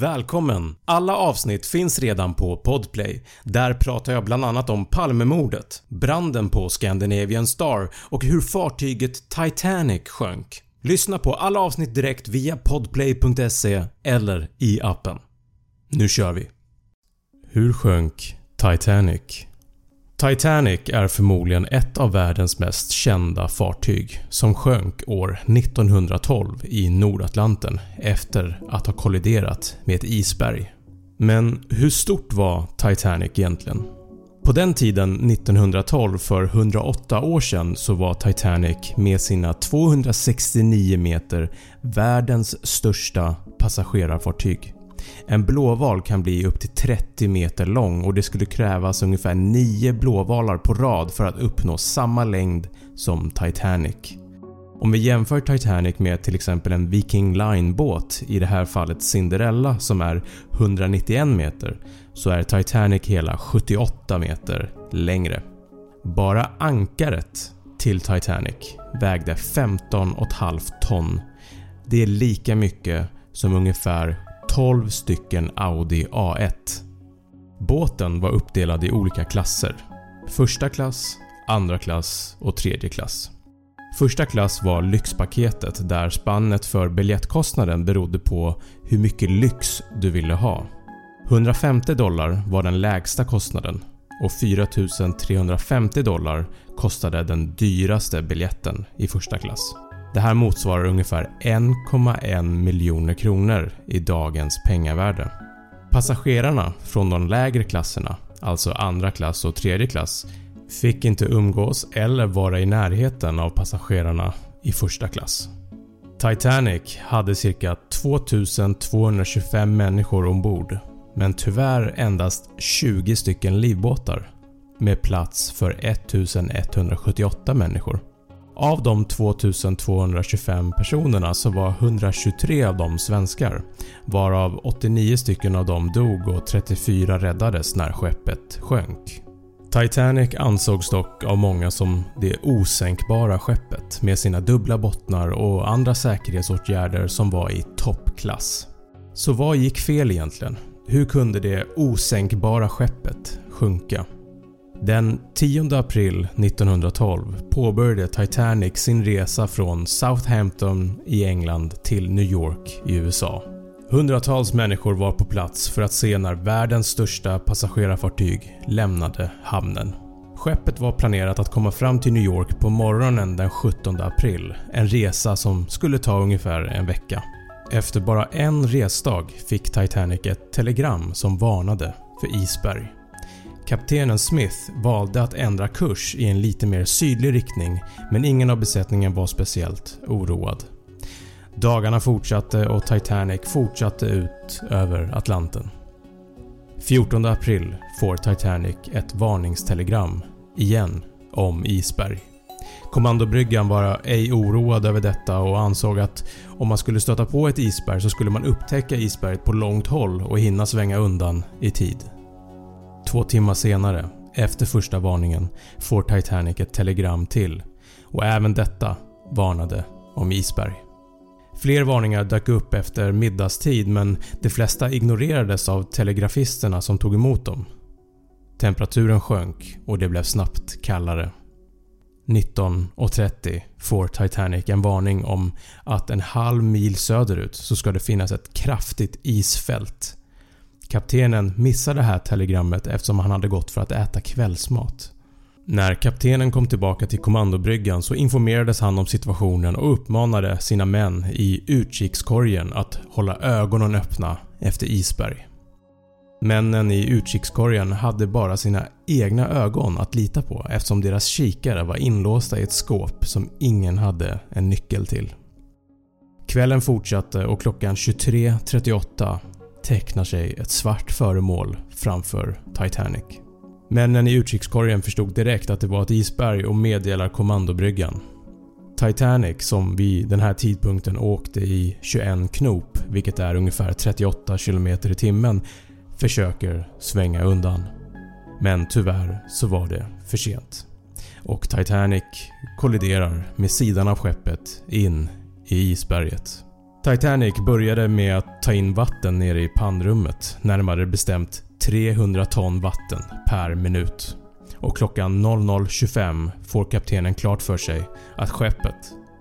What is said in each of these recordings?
Välkommen! Alla avsnitt finns redan på Podplay. Där pratar jag bland annat om Palmemordet, branden på Scandinavian Star och hur fartyget Titanic sjönk. Lyssna på alla avsnitt direkt via podplay.se eller i appen. Nu kör vi! Hur sjönk Titanic? Titanic är förmodligen ett av världens mest kända fartyg som sjönk år 1912 i Nordatlanten efter att ha kolliderat med ett isberg. Men hur stort var Titanic egentligen? På den tiden 1912 för 108 år sedan så var Titanic med sina 269 meter världens största passagerarfartyg. En blåval kan bli upp till 30 meter lång och det skulle krävas ungefär 9 blåvalar på rad för att uppnå samma längd som Titanic. Om vi jämför Titanic med till exempel en Viking Line-båt, i det här fallet Cinderella som är 191 meter, så är Titanic hela 78 meter längre. Bara ankaret till Titanic vägde 15,5 ton. Det är lika mycket som ungefär 12 stycken Audi A1. Båten var uppdelad i olika klasser. Första klass, andra klass och tredje klass. Första klass var lyxpaketet där spannet för biljettkostnaden berodde på hur mycket lyx du ville ha. 150 dollar var den lägsta kostnaden och 4350 dollar kostade den dyraste biljetten i första klass. Det här motsvarar ungefär 1,1 miljoner kronor i dagens pengavärde. Passagerarna från de lägre klasserna, alltså andra klass och tredje klass, fick inte umgås eller vara i närheten av passagerarna i första klass. Titanic hade cirka 2225 människor ombord men tyvärr endast 20 stycken livbåtar med plats för 1178 människor. Av de 2225 personerna så var 123 av dem svenskar varav 89 stycken av dem dog och 34 räddades när skeppet sjönk. Titanic ansågs dock av många som det osänkbara skeppet med sina dubbla bottnar och andra säkerhetsåtgärder som var i toppklass. Så vad gick fel egentligen? Hur kunde det osänkbara skeppet sjunka? Den 10 april 1912 påbörjade Titanic sin resa från Southampton i England till New York i USA. Hundratals människor var på plats för att se när världens största passagerarfartyg lämnade hamnen. Skeppet var planerat att komma fram till New York på morgonen den 17 april, en resa som skulle ta ungefär en vecka. Efter bara en resdag fick Titanic ett telegram som varnade för isberg. Kaptenen Smith valde att ändra kurs i en lite mer sydlig riktning men ingen av besättningen var speciellt oroad. Dagarna fortsatte och Titanic fortsatte ut över Atlanten. 14 april får Titanic ett varningstelegram, igen, om isberg. Kommandobryggan var ej oroad över detta och ansåg att om man skulle stöta på ett isberg så skulle man upptäcka isberget på långt håll och hinna svänga undan i tid. Två timmar senare, efter första varningen, får Titanic ett telegram till och även detta varnade om isberg. Fler varningar dök upp efter middagstid men de flesta ignorerades av telegrafisterna som tog emot dem. Temperaturen sjönk och det blev snabbt kallare. 19.30 får Titanic en varning om att en halv mil söderut så ska det finnas ett kraftigt isfält. Kaptenen missade det här telegrammet eftersom han hade gått för att äta kvällsmat. När kaptenen kom tillbaka till kommandobryggan så informerades han om situationen och uppmanade sina män i utkikskorgen att hålla ögonen öppna efter isberg. Männen i utkikskorgen hade bara sina egna ögon att lita på eftersom deras kikare var inlåsta i ett skåp som ingen hade en nyckel till. Kvällen fortsatte och klockan 23.38 tecknar sig ett svart föremål framför Titanic. Männen i utkikskorgen förstod direkt att det var ett isberg och meddelar kommandobryggan. Titanic som vid den här tidpunkten åkte i 21 knop vilket är ungefär 38 km i timmen försöker svänga undan. Men tyvärr så var det för sent och Titanic kolliderar med sidan av skeppet in i isberget. Titanic började med att ta in vatten nere i pannrummet, närmare bestämt 300 ton vatten per minut. Och klockan 00.25 får kaptenen klart för sig att skeppet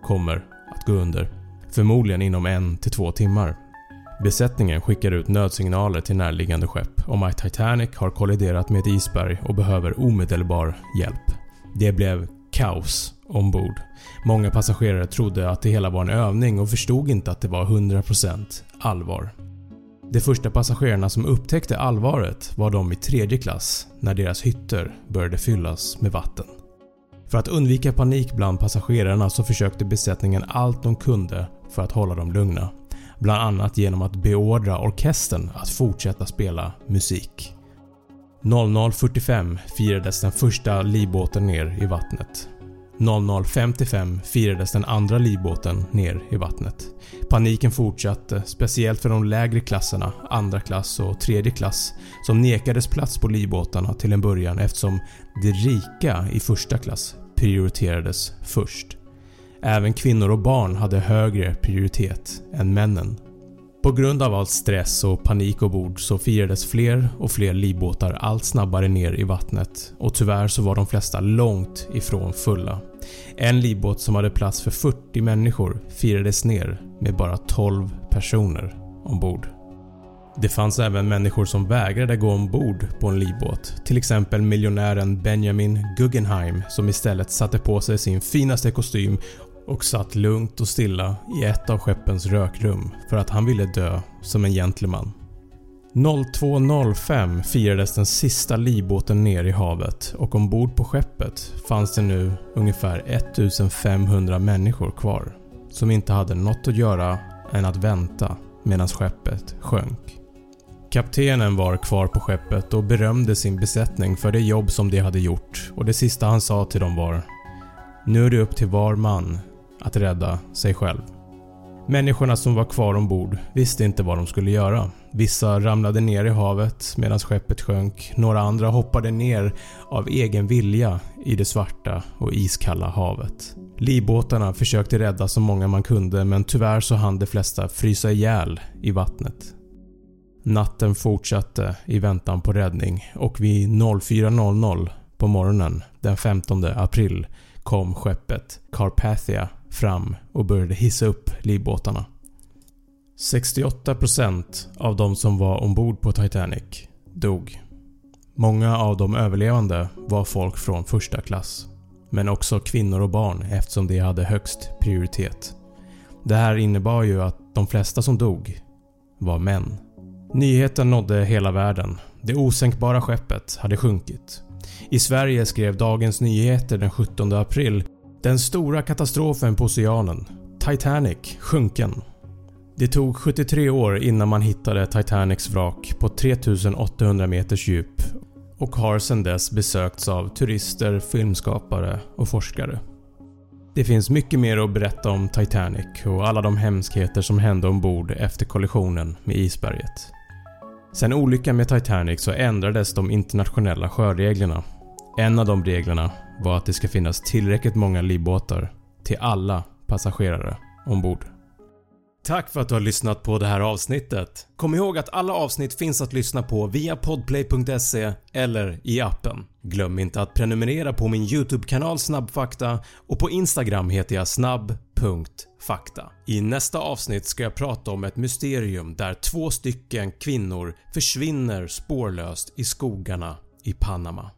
kommer att gå under. Förmodligen inom en till två timmar. Besättningen skickar ut nödsignaler till närliggande skepp om att Titanic har kolliderat med ett isberg och behöver omedelbar hjälp. Det blev kaos ombord. Många passagerare trodde att det hela var en övning och förstod inte att det var 100% allvar. De första passagerarna som upptäckte allvaret var de i tredje klass när deras hytter började fyllas med vatten. För att undvika panik bland passagerarna så försökte besättningen allt de kunde för att hålla dem lugna. Bland annat genom att beordra orkestern att fortsätta spela musik. 00.45 firades den första livbåten ner i vattnet. 00.55 firades den andra livbåten ner i vattnet. Paniken fortsatte, speciellt för de lägre klasserna, andra klass och tredje klass, som nekades plats på livbåtarna till en början eftersom de rika i första klass prioriterades först. Även kvinnor och barn hade högre prioritet än männen. På grund av all stress och panik ombord så firades fler och fler livbåtar allt snabbare ner i vattnet och tyvärr så var de flesta långt ifrån fulla. En livbåt som hade plats för 40 människor firades ner med bara 12 personer ombord. Det fanns även människor som vägrade gå ombord på en livbåt. Till exempel miljonären Benjamin Guggenheim som istället satte på sig sin finaste kostym och satt lugnt och stilla i ett av skeppens rökrum för att han ville dö som en gentleman. 02.05 firades den sista livbåten ner i havet och ombord på skeppet fanns det nu ungefär 1500 människor kvar som inte hade något att göra än att vänta medan skeppet sjönk. Kaptenen var kvar på skeppet och berömde sin besättning för det jobb som de hade gjort och det sista han sa till dem var “Nu är det upp till var man att rädda sig själv. Människorna som var kvar ombord visste inte vad de skulle göra. Vissa ramlade ner i havet medan skeppet sjönk. Några andra hoppade ner av egen vilja i det svarta och iskalla havet. Livbåtarna försökte rädda så många man kunde men tyvärr så hann de flesta frysa ihjäl i vattnet. Natten fortsatte i väntan på räddning och vid 04.00 på morgonen den 15 april kom skeppet Carpathia fram och började hissa upp livbåtarna. 68% av de som var ombord på Titanic dog. Många av de överlevande var folk från första klass. Men också kvinnor och barn eftersom de hade högst prioritet. Det här innebar ju att de flesta som dog var män. Nyheten nådde hela världen. Det osänkbara skeppet hade sjunkit. I Sverige skrev Dagens Nyheter den 17 april “Den stora katastrofen på oceanen. Titanic sjunken”. Det tog 73 år innan man hittade Titanics vrak på 3800 meters djup och har sedan dess besökts av turister, filmskapare och forskare. Det finns mycket mer att berätta om Titanic och alla de hemskheter som hände ombord efter kollisionen med isberget. Sen olyckan med Titanic så ändrades de internationella sjöreglerna. En av de reglerna var att det ska finnas tillräckligt många livbåtar till alla passagerare ombord. Tack för att du har lyssnat på det här avsnittet. Kom ihåg att alla avsnitt finns att lyssna på via podplay.se eller i appen. Glöm inte att prenumerera på min YouTube-kanal Snabbfakta och på Instagram heter jag snabb.fakta. I nästa avsnitt ska jag prata om ett mysterium där två stycken kvinnor försvinner spårlöst i skogarna i Panama.